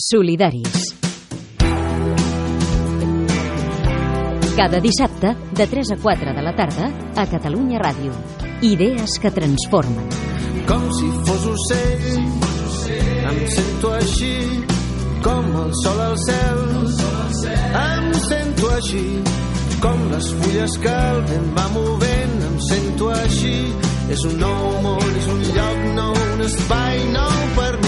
Solidaris. Cada dissabte, de 3 a 4 de la tarda, a Catalunya Ràdio. Idees que transformen. Com si fos ocell, em sento així, com el sol al cel. Em sento així, com les fulles que el vent va movent, em sento així. És un nou món, és un lloc nou, un espai nou per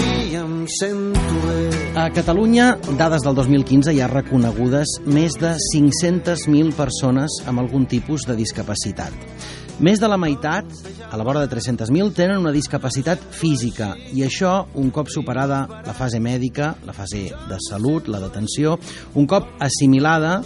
sento bé. A Catalunya, dades del 2015, hi ha reconegudes més de 500.000 persones amb algun tipus de discapacitat. Més de la meitat, a la vora de 300.000, tenen una discapacitat física i això, un cop superada la fase mèdica, la fase de salut, la detenció, un cop assimilada,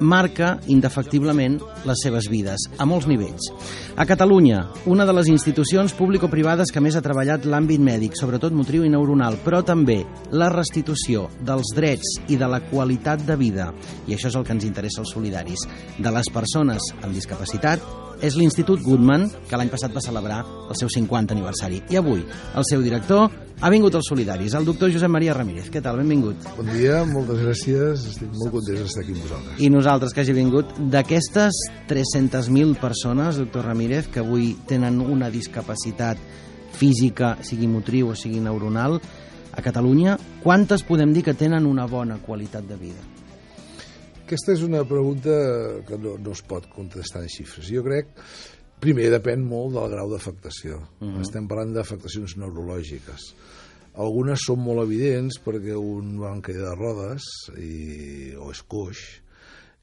marca indefectiblement les seves vides, a molts nivells. A Catalunya, una de les institucions público-privades que més ha treballat l'àmbit mèdic, sobretot motriu i neuronal, però també la restitució dels drets i de la qualitat de vida, i això és el que ens interessa als solidaris, de les persones amb discapacitat, és l'Institut Goodman, que l'any passat va celebrar el seu 50 aniversari. I avui, el seu director ha vingut als solidaris, el doctor Josep Maria Ramírez. Què tal? Benvingut. Bon dia, moltes gràcies. Estic molt content d'estar aquí amb vosaltres. I nosaltres que hagi vingut, d'aquestes 300.000 persones, doctor Ramírez, que avui tenen una discapacitat física, sigui motriu o sigui neuronal, a Catalunya, quantes podem dir que tenen una bona qualitat de vida? Aquesta és una pregunta que no, no es pot contestar en xifres. Jo crec, primer, depèn molt del grau d'afectació. Uh -huh. Estem parlant d'afectacions neurològiques. Algunes són molt evidents perquè un va en de rodes i, o és coix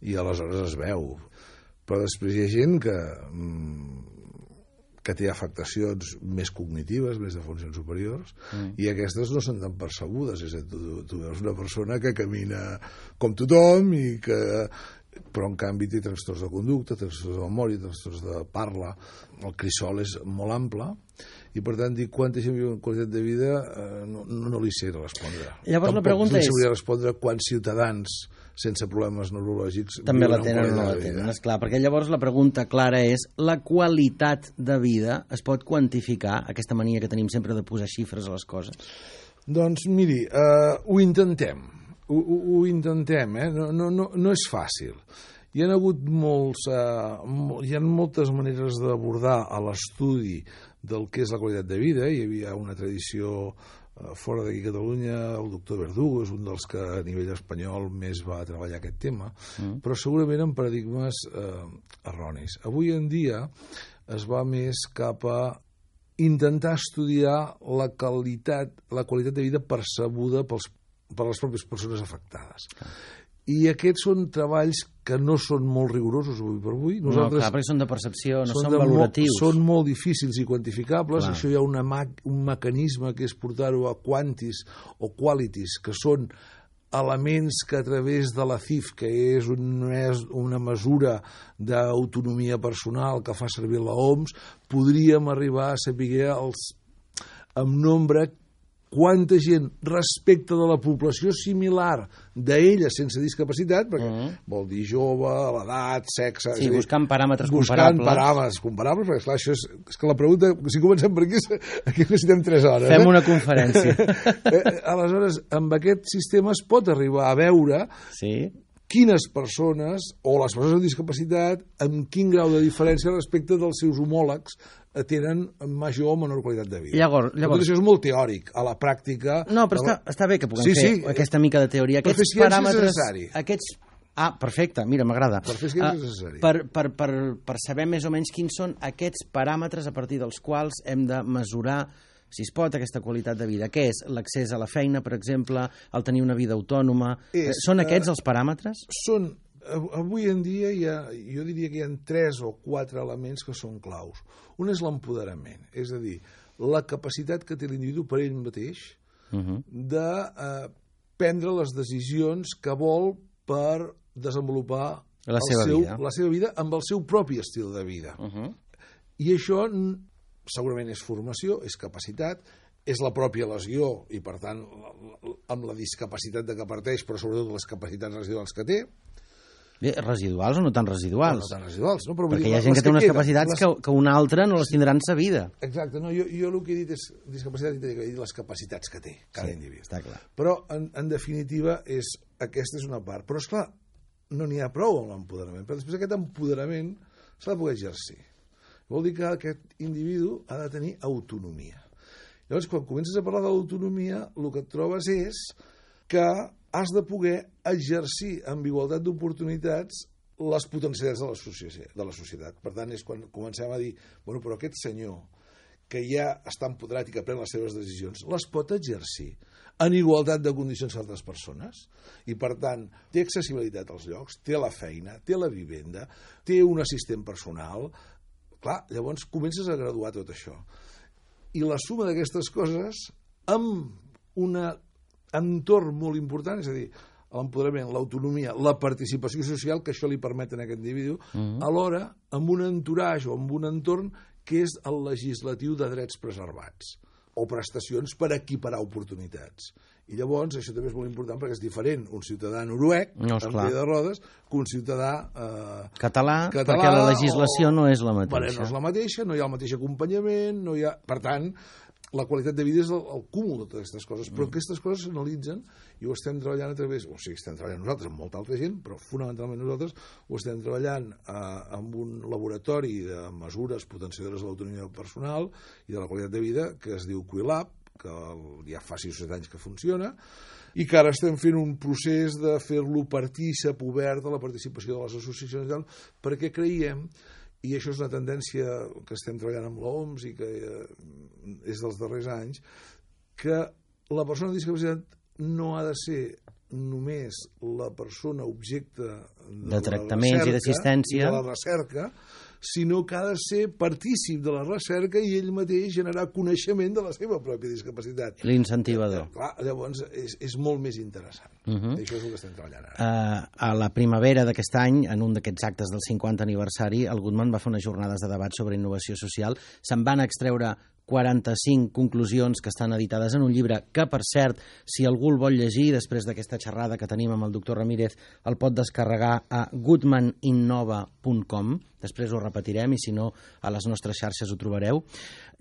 i aleshores es veu. Però després hi ha gent que, que té afectacions més cognitives, més de funcions superiors, mm. i aquestes no són tan percebudes. És a dir, tu, tu veus una persona que camina com tothom i que però en canvi té trastorns de conducta, trastorns de memòria, trastorns de parla, el crisol és molt ample, i per tant dir quanta gent viu en qualitat de vida eh, no, no, no li sé respondre. Llavors Tampoc la pregunta és... Tampoc respondre quants ciutadans sense problemes neurològics també la tenen o no la tenen, esclar, perquè llavors la pregunta clara és la qualitat de vida es pot quantificar, aquesta mania que tenim sempre de posar xifres a les coses? Doncs miri, uh, ho intentem, ho, ho, ho intentem, eh? no, no, no, no és fàcil. Hi ha hagut molts, mol, hi ha moltes maneres d'abordar a l'estudi del que és la qualitat de vida. Hi havia una tradició fora d'aquí a Catalunya, el doctor Verdugo és un dels que a nivell espanyol més va treballar aquest tema, mm. però segurament en paradigmes uh, erronis. Avui en dia es va més cap a intentar estudiar la qualitat, la qualitat de vida percebuda pels, per les pròpies persones afectades. I aquests són treballs que no són molt rigorosos avui per avui. no, clar, perquè són de percepció, no són, de valoratius. Molt, són molt difícils i quantificables. Clar. Això hi ha una, ma- un mecanisme que és portar-ho a quantis o qualities, que són elements que a través de la CIF, que és, un, és una mesura d'autonomia personal que fa servir la OMS, podríem arribar a saber els, amb nombre quanta gent respecte de la població similar d'ella sense discapacitat, perquè Mhm. vol dir jove, l'edat, sexe... Sí, dir, buscant paràmetres buscant comparables. paràmetres comparables, perquè esclar, això és, és que la pregunta, si comencem per aquí, aquí necessitem 3 hores. Fem eh? una conferència. Eh, eh, Aleshores, amb aquest sistema es pot arribar a veure sí, quines persones, o les persones amb discapacitat, amb quin grau de diferència respecte dels seus homòlegs eh, tenen major o menor qualitat de vida. Llavors- llavors- Tot això és molt teòric. A la pràctica... No, però la- està, està bé que puguem Sí, fer sí. aquesta mica de teoria. Per fer Aquests ciència és paràmetres... necessari. Aquests... Ah, perfecte, mira, m'agrada. Per fer ciència Ah, és necessari. Per, per, per, per saber més o menys quins són aquests paràmetres a partir dels quals hem de mesurar si es pot, aquesta qualitat de vida. Què és? L'accés a la feina, per exemple, el tenir una vida autònoma... És, són eh, aquests els paràmetres? són avui en dia hi ha, jo diria que hi ha tres o quatre elements que són claus. Un és l'empoderament, és a dir, la capacitat que té l'individu per ell mateix Uh -huh. de eh, prendre les decisions que vol per desenvolupar La seva seu, vida. la seva vida amb el seu propi estil de vida. Uh -huh. I això segurament és formació, és capacitat, és la pròpia lesió i, per tant, amb la discapacitat de què parteix, però sobretot les capacitats residuals que té, Bé, residuals o no tan residuals? No tan residuals, no? Però Perquè dir, hi ha gent que té unes queden, capacitats les- que, que una altra no les tindrà en sa vida. Exacte, no, jo, jo el que he dit és discapacitat i he dit les capacitats que té cada Sí, individu. està clar. Però, en, en definitiva, és, aquesta és una part. Però, és clar, no n'hi ha prou amb l'empoderament. Però després aquest empoderament s'ha de poder exercir. Vol dir que aquest individu ha de tenir autonomia. Llavors, quan comences a parlar de l'autonomia, el que et trobes és que has de poder exercir amb igualtat d'oportunitats les potencialitats de la, societat, de la societat. Per tant, és quan comencem a dir, bueno, però aquest senyor que ja està empoderat i que pren les seves decisions, les pot exercir en igualtat de condicions que altres persones i, per tant, té accessibilitat als llocs, té la feina, té la vivenda, té un assistent personal... Clar, llavors comences a graduar tot això. I la suma d'aquestes coses amb un entorn molt important, és a dir, l'empoderament, l'autonomia, la participació social que això li permet a aquest individu, mm -hmm. alhora amb un entourage o amb un entorn que és el legislatiu de drets preservats o prestacions per equiparar oportunitats. I llavors, això també és molt important perquè és diferent un ciutadà noruec, No, amb de rodes, que un ciutadà eh, Català, català perquè la legislació o- no és la mateixa. no és la mateixa, no hi ha el mateix acompanyament, no hi ha... Per tant, la qualitat de vida és el, el cúmul de totes aquestes coses, Mm. però aquestes coses s'analitzen i ho estem treballant a través, o sigui, estem treballant nosaltres amb molta altra gent, però fonamentalment nosaltres ho estem treballant eh, amb un laboratori de mesures potenciadores de l'autonomia personal i de la qualitat de vida que es diu Quilab, que ja fa 6 o 7 anys que funciona, i que ara estem fent un procés de fer-lo partícip obert de la participació de les associacions perquè creiem i això és una tendència que estem treballant amb l'OMS i que eh, és dels darrers anys, que la persona amb discapacitat no ha de ser només la persona objecte de, De tractaments i d'assistència. de la recerca, sinó que ha de ser partícip de la recerca i ell mateix generar coneixement de la seva pròpia discapacitat. L'incentivador. Clar, llavors és, és molt més interessant. Uh Mhm. -huh. Això és el que estem treballant ara. Uh, a la primavera d'aquest any, en un d'aquests actes del 50 aniversari, el Goodman va fer unes jornades de debat sobre innovació social. Se'n van extreure 45 conclusions que estan editades en un llibre que, per cert, si algú el vol llegir després d'aquesta xerrada que tenim amb el doctor Ramírez, el pot descarregar a goodmaninnova.com. Després ho repetirem i, si no, a les nostres xarxes ho trobareu.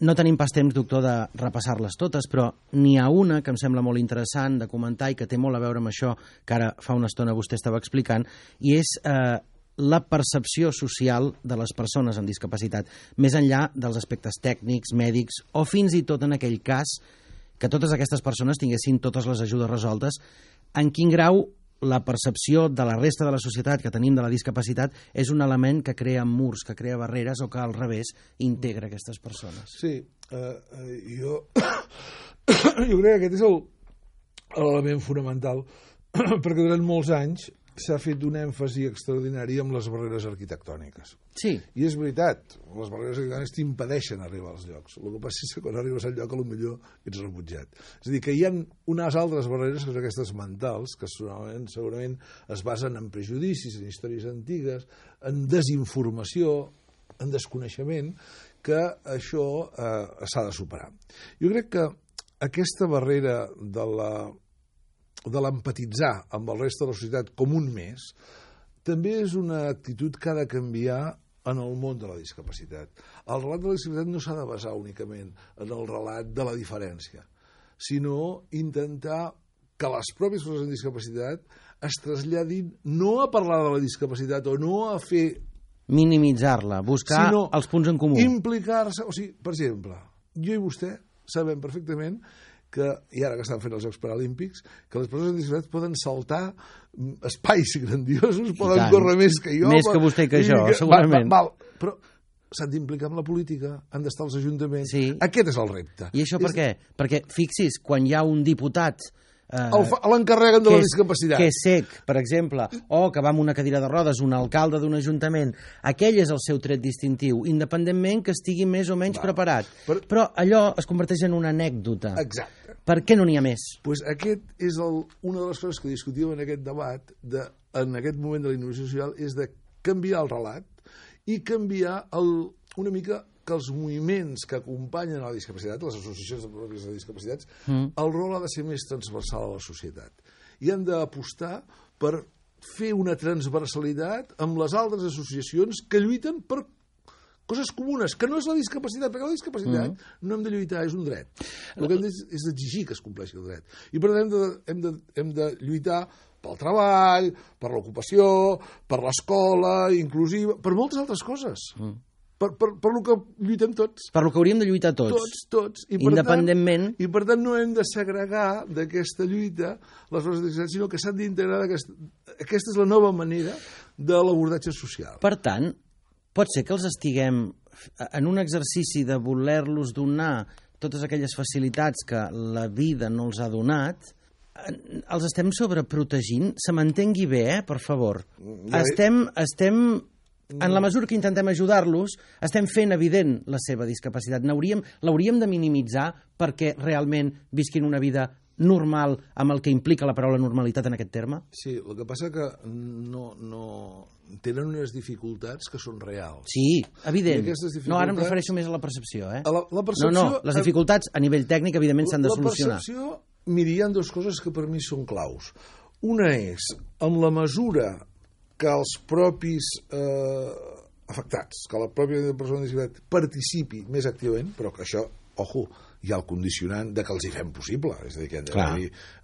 No tenim pas temps, doctor, de repassar-les totes, però n'hi ha una que em sembla molt interessant de comentar i que té molt a veure amb això que ara fa una estona vostè estava explicant, i és eh, la percepció social de les persones amb discapacitat, més enllà dels aspectes tècnics, mèdics, o fins i tot en aquell cas que totes aquestes persones tinguessin totes les ajudes resoltes, en quin grau la percepció de la resta de la societat que tenim de la discapacitat és un element que crea murs, que crea barreres o que al revés integra aquestes persones. Sí, eh, eh, jo, jo crec que aquest és el- l'element fonamental perquè durant molts anys s'ha fet un èmfasi extraordinari amb les barreres arquitectòniques. Sí, I és veritat, les barreres arquitectòniques t'impedeixen arribar als llocs. El que passa és que quan arribes al lloc a lo millor ets rebutjat. És a dir, que hi ha unes altres barreres, que són aquestes mentals, que segurament, segurament es basen en prejudicis, en històries antigues, en desinformació, en desconeixement, que això eh, s'ha de superar. Jo crec que aquesta barrera de la de l'empatitzar amb el reste de la societat com un més, també és una actitud que ha de canviar en el món de la discapacitat. El relat de la discapacitat no s'ha de basar únicament en el relat de la diferència, sinó intentar que les pròpies persones amb discapacitat es traslladin no a parlar de la discapacitat o no a fer minimitzar-la, buscar sinó els punts en comú. Implicar-se, o sigui, per exemple, jo i vostè sabem perfectament que, i ara que estan fent els Jocs Paralímpics, que les persones amb discapacitat poden saltar mm, espais grandiosos, poden tant. córrer més que jo. Més que vostè i que jo, segurament. Val, val, però s'han d'implicar amb la política, han d'estar als ajuntaments. Sí. Aquest és el repte. I això per És- què? Perquè, fixis, quan hi ha un diputat eh, L'encarreguen de la és, discapacitat. que és sec, per exemple, o que va amb una cadira de rodes, un alcalde d'un ajuntament, aquell és el seu tret distintiu, independentment que estigui més o menys Va. preparat. Per- Però allò es converteix en una anècdota. Exacte. Per què no n'hi ha més? pues aquest és el, una de les coses que discutíem en aquest debat de, en aquest moment de la innovació social és de canviar el relat i canviar el, una mica que els moviments que acompanyen a la discapacitat, les associacions de pròpies de discapacitats, mm. el rol ha de ser més transversal a la societat. I han d'apostar per fer una transversalitat amb les altres associacions que lluiten per coses comunes, que no és la discapacitat, perquè la discapacitat mm. no hem de lluitar, és un dret. El que hem de, és d'exigir que es compleixi el dret. I per tant hem de, hem de, hem de lluitar pel treball, per l'ocupació, per l'escola inclusiva, per moltes altres coses. Mm. Per, per, per lo que lluitem tots. Per lo que hauríem de lluitar tots. Tots, tots. I Independentment... tant, I per tant no hem de segregar d'aquesta lluita les coses de sinó que s'han d'integrar aquesta... Aquesta és la nova manera de l'abordatge social. Per tant, pot ser que els estiguem en un exercici de voler-los donar totes aquelles facilitats que la vida no els ha donat, els estem sobreprotegint? Se m'entengui bé, eh, per favor. Ja estem, estem, en la mesura que intentem ajudar-los, estem fent evident la seva discapacitat. L'hauríem de minimitzar perquè realment visquin una vida normal amb el que implica la paraula normalitat en aquest terme? Sí, el que passa que no, no, tenen unes dificultats que són reals. Sí, evident. Dificultats... No, ara em refereixo més a la percepció. Eh? A la, la percepció... No, no, les dificultats a nivell tècnic evidentment s'han de solucionar. La percepció, miri, hi ha dues coses que per mi són claus. Una és, amb la mesura que els propis eh, afectats, que la pròpia persona amb discapacitat participi més activament, però que això, ojo, hi ha el condicionant de que els hi fem possible, és a dir, que han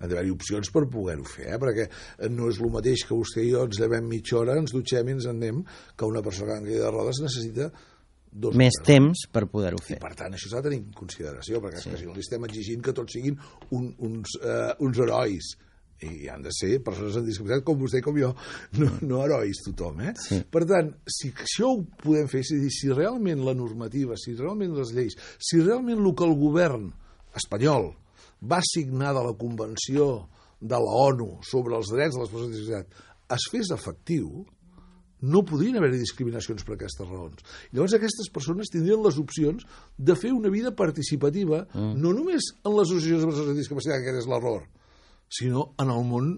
d'haver-hi opcions per poder-ho fer, eh? perquè no és el mateix que vostè i jo ens llevem mitja hora, ens dutxem i ens en anem, que una persona que de rodes necessita dos més hores. temps per poder-ho fer. I per tant, això s'ha de tenir en consideració, perquè sí. és que si no li estem exigint que tots siguin un, uns, uh, uns herois, i han de ser persones amb discapacitat com vostè i com jo, no, no herois tothom. Eh? Sí. Per tant, si això ho podem fer, si, si realment la normativa, si realment les lleis, si realment el que el govern espanyol va signar de la Convenció de la ONU sobre els drets de les persones amb discapacitat es fes efectiu, no podrien haver-hi discriminacions per aquestes raons. Llavors aquestes persones tindrien les opcions de fer una vida participativa, mm. no només en les associacions de persones amb discapacitat, que és l'error, sinó en el món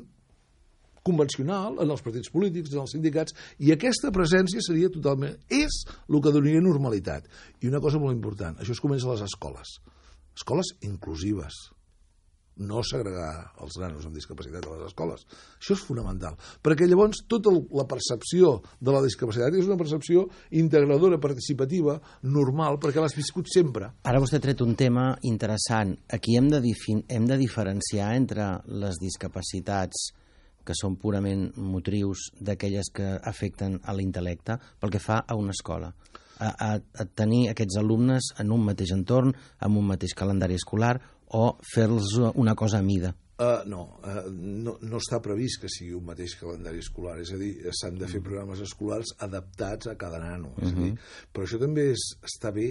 convencional, en els partits polítics, en els sindicats, i aquesta presència seria totalment... és el que donaria normalitat. I una cosa molt important, això es comença a les escoles. Escoles inclusives, no segregar els nanos amb discapacitat a les escoles. Això és fonamental, perquè llavors tota la percepció de la discapacitat és una percepció integradora, participativa, normal, perquè l'has viscut sempre. Ara vostè ha tret un tema interessant. Aquí hem de, hem de diferenciar entre les discapacitats que són purament motrius d'aquelles que afecten a l'intel·lecte pel que fa a una escola. A, a, a tenir aquests alumnes en un mateix entorn, amb un mateix calendari escolar, o fer-los una cosa a mida? Uh, no, uh, no, no està previst que sigui un mateix calendari escolar, és a dir, s'han de fer mm. programes escolars adaptats a cada nano. És uh -huh. a dir, mm-hmm. però això també és, està bé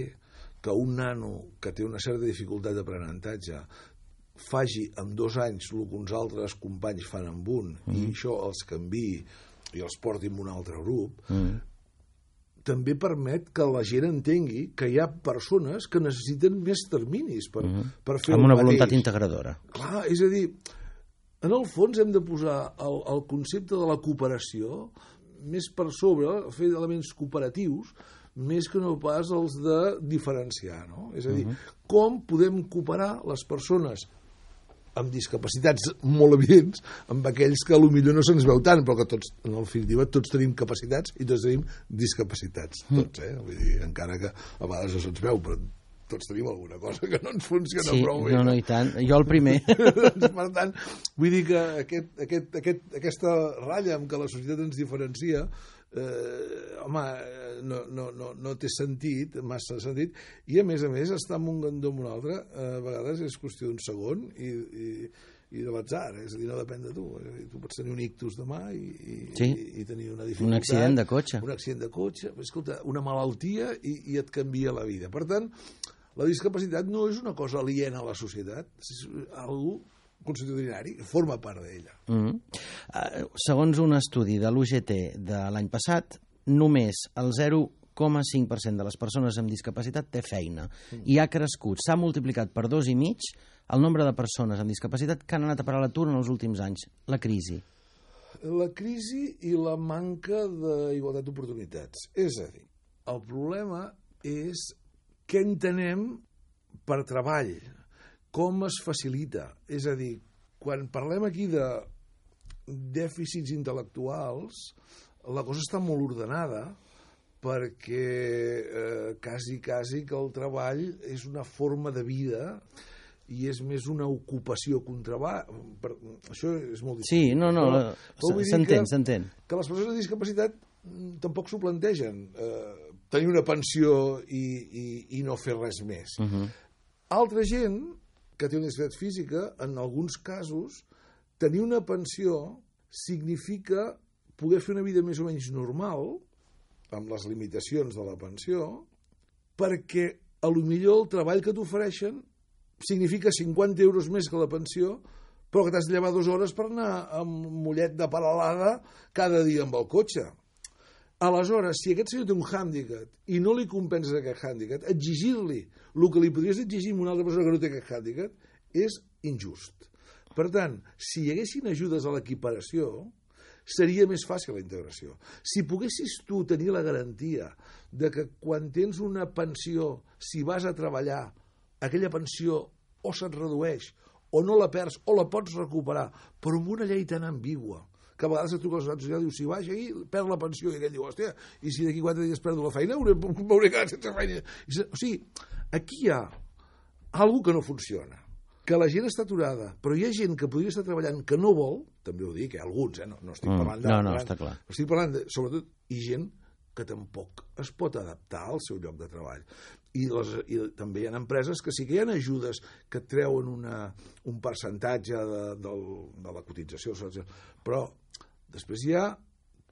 que un nano que té una certa dificultat d'aprenentatge faci en dos anys el que uns altres companys fan amb un, uh -huh. i mm-hmm. això els canvi i els porti en un altre grup, uh -huh també permet que la gent entengui que hi ha persones que necessiten més terminis per, mhm. -huh. per fer Amb una voluntat integradora. Clar, és a dir, en el fons hem de posar el, el concepte de la cooperació més per sobre, fer elements cooperatius, més que no pas els de diferenciar, no? És a dir, uh mhm. -huh. com podem cooperar les persones amb discapacitats molt evidents, amb aquells que millor no se'ns veu tant, però que tots, en definitiva, tots tenim capacitats i tots tenim discapacitats, mm. tots, eh? Vull dir, encara que a vegades no se'ns veu, però tots tenim alguna cosa que no ens funciona sí, prou bé. No, no, i tant. Jo el primer. doncs, per tant, vull dir que aquest, aquest, aquest, aquesta ratlla amb què la societat ens diferencia eh, home, no, no, no, no té sentit, massa sentit, i a més a més estar en un gandó amb un altre eh, a vegades és qüestió d'un segon i, i, i de l'atzar, és a dir, no depèn de tu. dir, tu pots tenir un ictus demà i, i, sí. i, i tenir una dificultat. Un accident de cotxe. Un accident de cotxe, escolta, una malaltia i, i et canvia la vida. Per tant, la discapacitat no és una cosa aliena a la societat, és algú constitucionari, forma part d'ella. Mm -hmm. uh, segons un estudi de l'UGT de l'any passat, només el 0,5% de les persones amb discapacitat té feina mm. i ha crescut, s'ha multiplicat per dos i mig el nombre de persones amb discapacitat que han anat a parar l'atur en els últims anys. La crisi. La crisi i la manca d'igualtat d'oportunitats. És a dir, el problema és què entenem per treball com es facilita. És a dir, quan parlem aquí de dèficits intel·lectuals, la cosa està molt ordenada perquè eh, quasi, quasi que el treball és una forma de vida i és més una ocupació que un treball. Per, això és molt difícil. Sí, no, no, no, dir s'entén, que- s'entén. que les persones amb discapacitat mm, tampoc s'ho plantegen. Eh, tenir una pensió i, i, i no fer res més. Uh -huh. Altra gent que té una discapacitat física, en alguns casos, tenir una pensió significa poder fer una vida més o menys normal, amb les limitacions de la pensió, perquè a lo millor el treball que t'ofereixen significa 50 euros més que la pensió, però que t'has de llevar dues hores per anar amb un mollet de paral·lada cada dia amb el cotxe. Aleshores, si aquest senyor té un hàndicap i no li compenses aquest hàndicap, exigir-li el que li podries exigir a una altra persona que no té aquest hàndicap és injust. Per tant, si hi haguessin ajudes a l'equiparació, seria més fàcil la integració. Si poguessis tu tenir la garantia de que quan tens una pensió, si vas a treballar, aquella pensió o se't redueix, o no la perds, o la pots recuperar, però amb una llei tan ambigua, que a vegades et truca la Social i diu, si vaig aquí, perd la pensió, i aquell diu, hòstia, i si d'aquí quatre dies perdo la feina, hauré, m'hauré quedat sense feina. I, o sigui, aquí hi ha algo que no funciona que la gent està aturada, però hi ha gent que podria estar treballant que no vol, també ho dic, eh, alguns, eh, no, no estic Mm, parlant de... no, no, parlant- està clar. Estic parlant, de, sobretot, i gent que tampoc es pot adaptar al seu lloc de treball. I, les, i també hi ha empreses que sí que hi ha ajudes que treuen una, un percentatge de, del, de la cotització, però després hi ha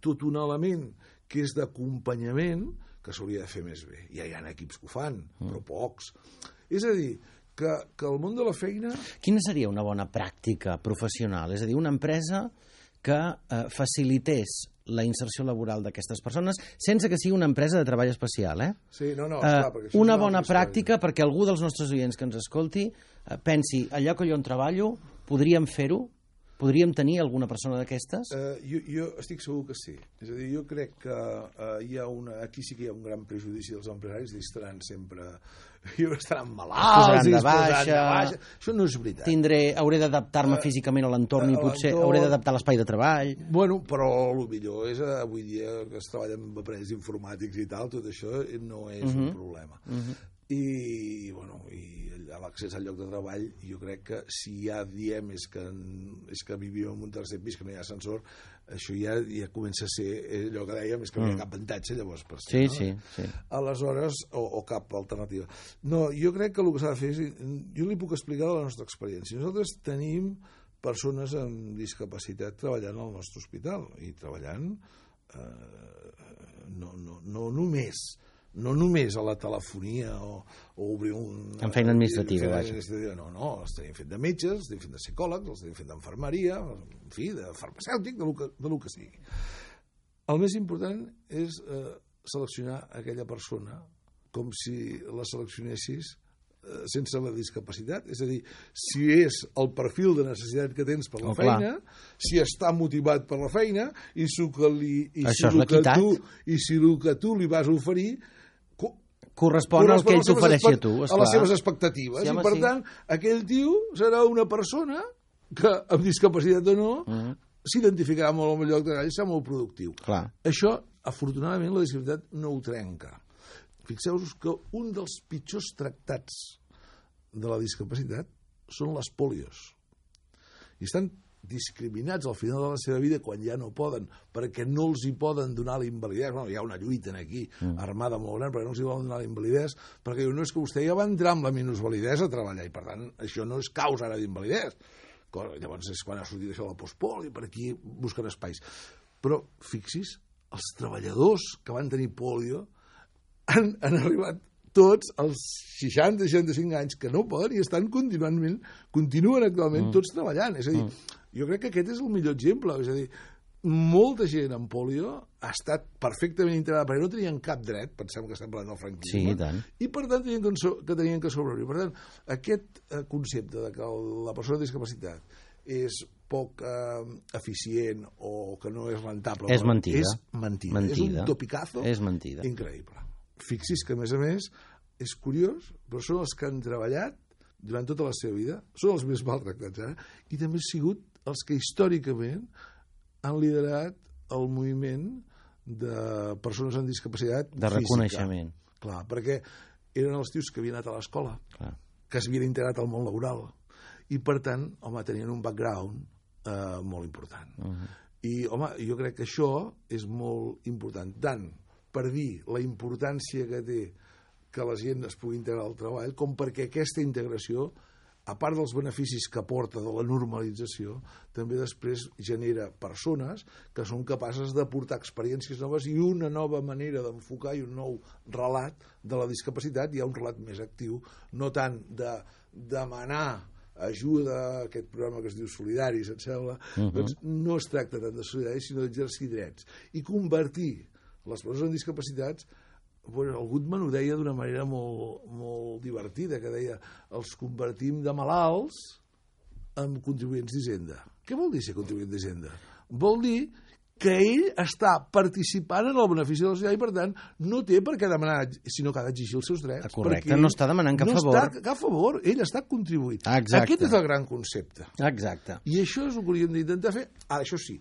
tot un element que és d'acompanyament que s'hauria de fer més bé. Ja hi ha equips que ho fan, però pocs. És a dir, que, que el món de la feina Quina seria una bona pràctica professional? És a dir, una empresa que eh, facilités la inserció laboral d'aquestes persones sense que sigui una empresa de treball especial, eh? Sí, no, no, Eh, clar, perquè això és una una bona història. pràctica perquè algú dels nostres oients que ens escolti eh, pensi, allò que jo on treballo, podríem fer-ho? Podríem tenir alguna persona d'aquestes? Uh, jo, jo estic segur que sí. És a dir, jo crec que uh, hi ha una, aquí sí que hi ha un gran prejudici dels empresaris, i estaran sempre... Jo estaran malalts, i de es posaran baixa. baixa. Això no és veritat. Tindré, hauré d'adaptar-me Eh, físicament a l'entorn i a potser hauré d'adaptar l'espai de treball. Bueno, però el millor és eh, avui dia que es treballa amb aparells informàtics i tal, tot això no és Mhm. un problema. I, bueno, i l'accés al lloc de treball, jo crec que si ja diem és que, és que vivim en un tercer pis, que no hi ha ascensor, això ja, ja comença a ser eh, allò que dèiem, és que no hi ha cap avantatge llavors per Sí, no? sí, sí. aleshores, o, o cap alternativa. No, jo crec que el que s'ha de fer és... Jo li puc explicar la nostra experiència. Nosaltres tenim persones amb discapacitat treballant al nostre hospital i treballant eh, no, no, no només no només a la telefonia o, o obrir un... En feina administrativa, feina vaja. administrativa, no, no, els tenim fet de metges, els tenim fet de psicòlegs, els tenim fet d'infermeria, en fi, de farmacèutic, de lo que, de lo que sigui. El més important és eh, seleccionar aquella persona com si la seleccionessis eh, sense la discapacitat, és a dir, si és el perfil de necessitat que tens per la Oh, clar. feina, si està motivat per la feina i, si que li, i, Això si el que tu, i si el que tu li vas oferir co- Correspon al que ell correspon a t'ofereixi a tu, a esclar. les seves expectatives. Sí, I home, per sí. tant, aquell tio serà una persona que, amb discapacitat o no, Mhm. s'identificarà molt amb el lloc de treball i serà molt productiu. Clar. Això, afortunadament, la discapacitat no ho trenca. Fixeu-vos que un dels pitjors tractats de la discapacitat són les polios. I estan discriminats al final de la seva vida quan ja no poden, perquè no els hi poden donar la invalidesa. Bueno, hi ha una lluita aquí, mm. armada molt gran, perquè no els hi volen donar la invalidesa, perquè diu, no és que vostè ja va entrar amb la minusvalidesa a treballar, i per tant, això no és causa ara d'invalidesa. Llavors és quan ha sortit això de la postpoli, per aquí busquen espais. Però, fixis, els treballadors que van tenir polio han, han arribat tots als 60-65 anys que no poden i estan continuament, continuen actualment mm. tots treballant. És a dir, jo crec que aquest és el millor exemple. És a dir, molta gent amb polio ha estat perfectament integrada perquè no tenien cap dret, pensem que estem parlant del franquisme, Sí, i tant. i per tant tenien que, so- que tenien que sobreviure. Per tant, aquest eh, concepte de que la persona amb discapacitat és poc eh, eficient o que no és rentable És mentida. és mentida. Mentida. És un topicazo És mentida. increïble. Fixis que, a més a més, és curiós, però són els que han treballat durant tota la seva vida, són els més maltractats ara, i també han sigut els que històricament han liderat el moviment de persones amb discapacitat De física. reconeixement. Clar, perquè eren els tios que havien anat a l'escola, que s'havien integrat al món laboral, i per tant, home, tenien un background eh, molt important. Uh -huh. I, home, jo crec que això és molt important, tant per dir la importància que té que la gent es pugui integrar al treball, com perquè aquesta integració, a part dels beneficis que porta de la normalització, també després genera persones que són capaces d'aportar experiències noves i una nova manera d'enfocar i un nou relat de la discapacitat, hi ha un relat més actiu, no tant de demanar ajuda, aquest programa que es diu Solidaris, et sembla, uh -huh. doncs no es tracta tant de solidaris, sinó d'exercir drets. I convertir les persones amb discapacitats el Goodman ho deia d'una manera molt, molt divertida, que deia els convertim de malalts en contribuents d'Hisenda. Què vol dir ser contribuent d'Hisenda? Vol dir que ell està participant en el benefici de la societat i, per tant, no té per què demanar, sinó que ha d'exigir els seus drets. Correcte, perquè no està demanant cap no favor. Està cap favor, ell està contribuint. Exacte. Aquest és el gran concepte. Exacte. I això és el que hauríem d'intentar fer. Ara, això sí,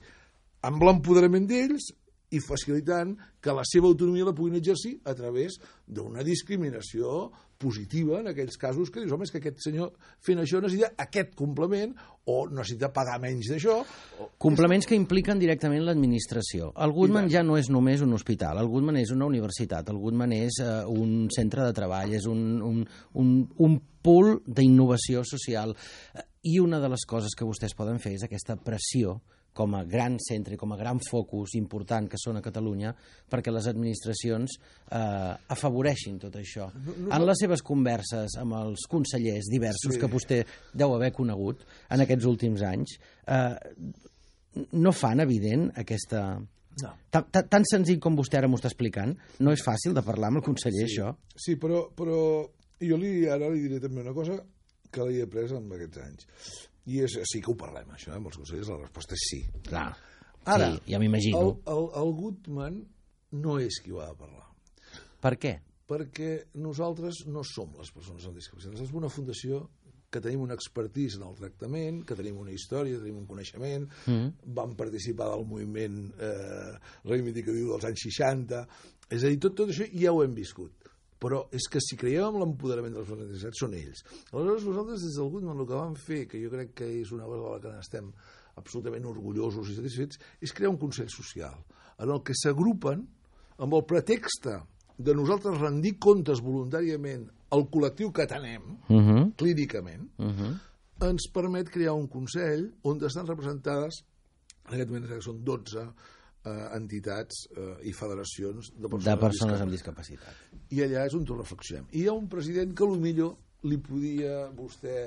amb l'empoderament d'ells i facilitant que la seva autonomia la puguin exercir a través d'una discriminació positiva en aquells casos que dius, home, és que aquest senyor fent això necessita aquest complement o necessita pagar menys d'això. o- Complements que impliquen directament l'administració. El Goodman ja no és només un hospital, el Goodman és una universitat, el Goodman és eh, un centre de treball, és un, un, un, un pool d'innovació social. Eh, I una de les coses que vostès poden fer és aquesta pressió com a gran centre, com a gran focus important que són a Catalunya, perquè les administracions eh, afavoreixin tot això. En les seves converses amb els consellers diversos Sí. que vostè deu haver conegut en aquests últims anys, eh, no fan evident aquesta... No. Tan, tan, tan senzill com vostè ara m'ho està explicant, no és fàcil de parlar amb el conseller, Sí, això. sí però, però jo li, ara li diré també una cosa que l'he après en aquests anys. I és, sí que ho parlem, això, eh, amb els consellers, la resposta és sí. Clar. Ara, sí, ja m'imagino. El, el, el Goodman no és qui ho ha de parlar. Per què? perquè nosaltres no som les persones amb discapacitat. Som una fundació que tenim una expertise en el tractament, que tenim una història, tenim un coneixement, mm. vam participar del moviment eh, reivindicatiu dels anys 60, és a dir, tot, tot això ja ho hem viscut. Però és que si creiem en l'empoderament de les persones amb discapacitat, són ells. Aleshores, nosaltres, des del Goodman, el que vam fer, que jo crec que és una cosa de la que n'estem absolutament orgullosos i satisfets, és crear un Consell Social, en el que s'agrupen amb el pretext de nosaltres rendir comptes voluntàriament al col·lectiu que atenem, Uh -huh. clínicament, Uh -huh. ens permet crear un Consell on estan representades, en aquest moment que són 12 eh, entitats eh, i federacions de persones, De persones amb discapacitat. discapacitat. I allà és on ho reflexionem. I hi ha un president que millor li podia vostè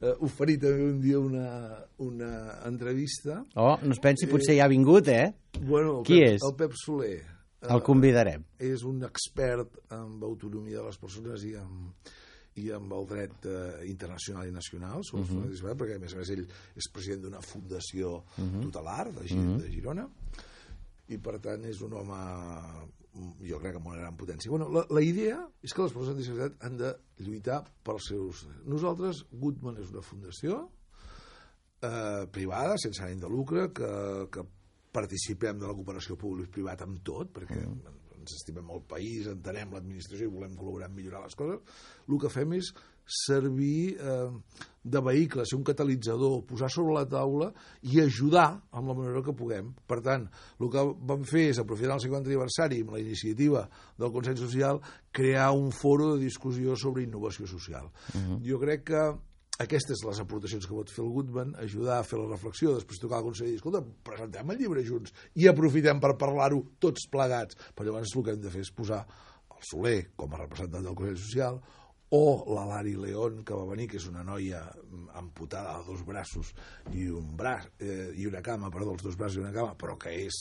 eh, oferir també un dia una, una entrevista. Oh, no es pensi, potser ja ha vingut, eh? Bueno, el Qui Pep, és? El Pep Soler. El convidarem. és un expert en autonomia de les persones i en, i amb el dret eh, internacional i nacional sobre uh -huh. les perquè a més a més ell és president d'una fundació uh -huh. tutelar de, Gir uh -huh. de Girona i per tant és un home mm, jo crec que amb una gran potència bueno, la, la idea és que les persones amb discapacitat han de lluitar pels seus nosaltres, Goodman és una fundació eh, privada, sense ànim de lucre, que, que participem de la cooperació públic-privat amb tot, perquè mm. Ens estimem el país, entenem l'administració i volem col·laborar en millorar les coses, el que fem és servir eh, de vehicle, ser un catalitzador, posar sobre la taula i ajudar amb la manera que puguem. Per tant, el que vam fer és, aprofitant el 50 aniversari amb la iniciativa del Consell Social, crear un foro de discussió sobre innovació social. Uh -huh. Jo crec que aquestes les aportacions que pot fer el Goodman, ajudar a fer la reflexió, després tocar al Consell i dir, escolta, presentem el llibre junts i aprofitem per parlar-ho tots plegats. Però llavors el que hem de fer és posar el Soler com a representant del Consell Social o la Lari León, que va venir, que és una noia amputada de dos braços i un braç, eh, i una cama, perdó, els dos braços i una cama, però que és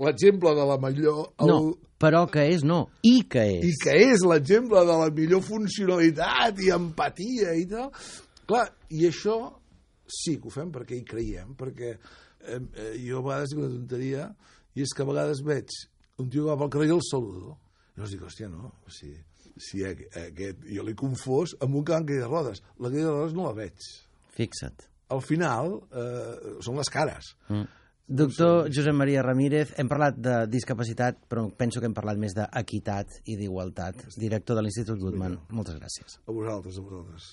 l'exemple de la millor... El, No, però que és no, i que és. i que és l'exemple de la millor funcionalitat i empatia i tal. Clar, i això sí que ho fem perquè hi creiem, perquè eh, eh, jo a vegades dic una tonteria, i és que a vegades veig un tio que va pel carrer i el saludo. I llavors dic, hòstia, no, o sigui, si aquest jo l'he confós amb un que va en de rodes. La de rodes no la veig. Fixa't. Al final eh, són les cares. Mm. Doctor Josep Maria Ramírez, hem parlat de discapacitat, però penso que hem parlat més d'equitat i d'igualtat. Director de l'Institut Goodman, moltes gràcies. A vosaltres, a vosaltres.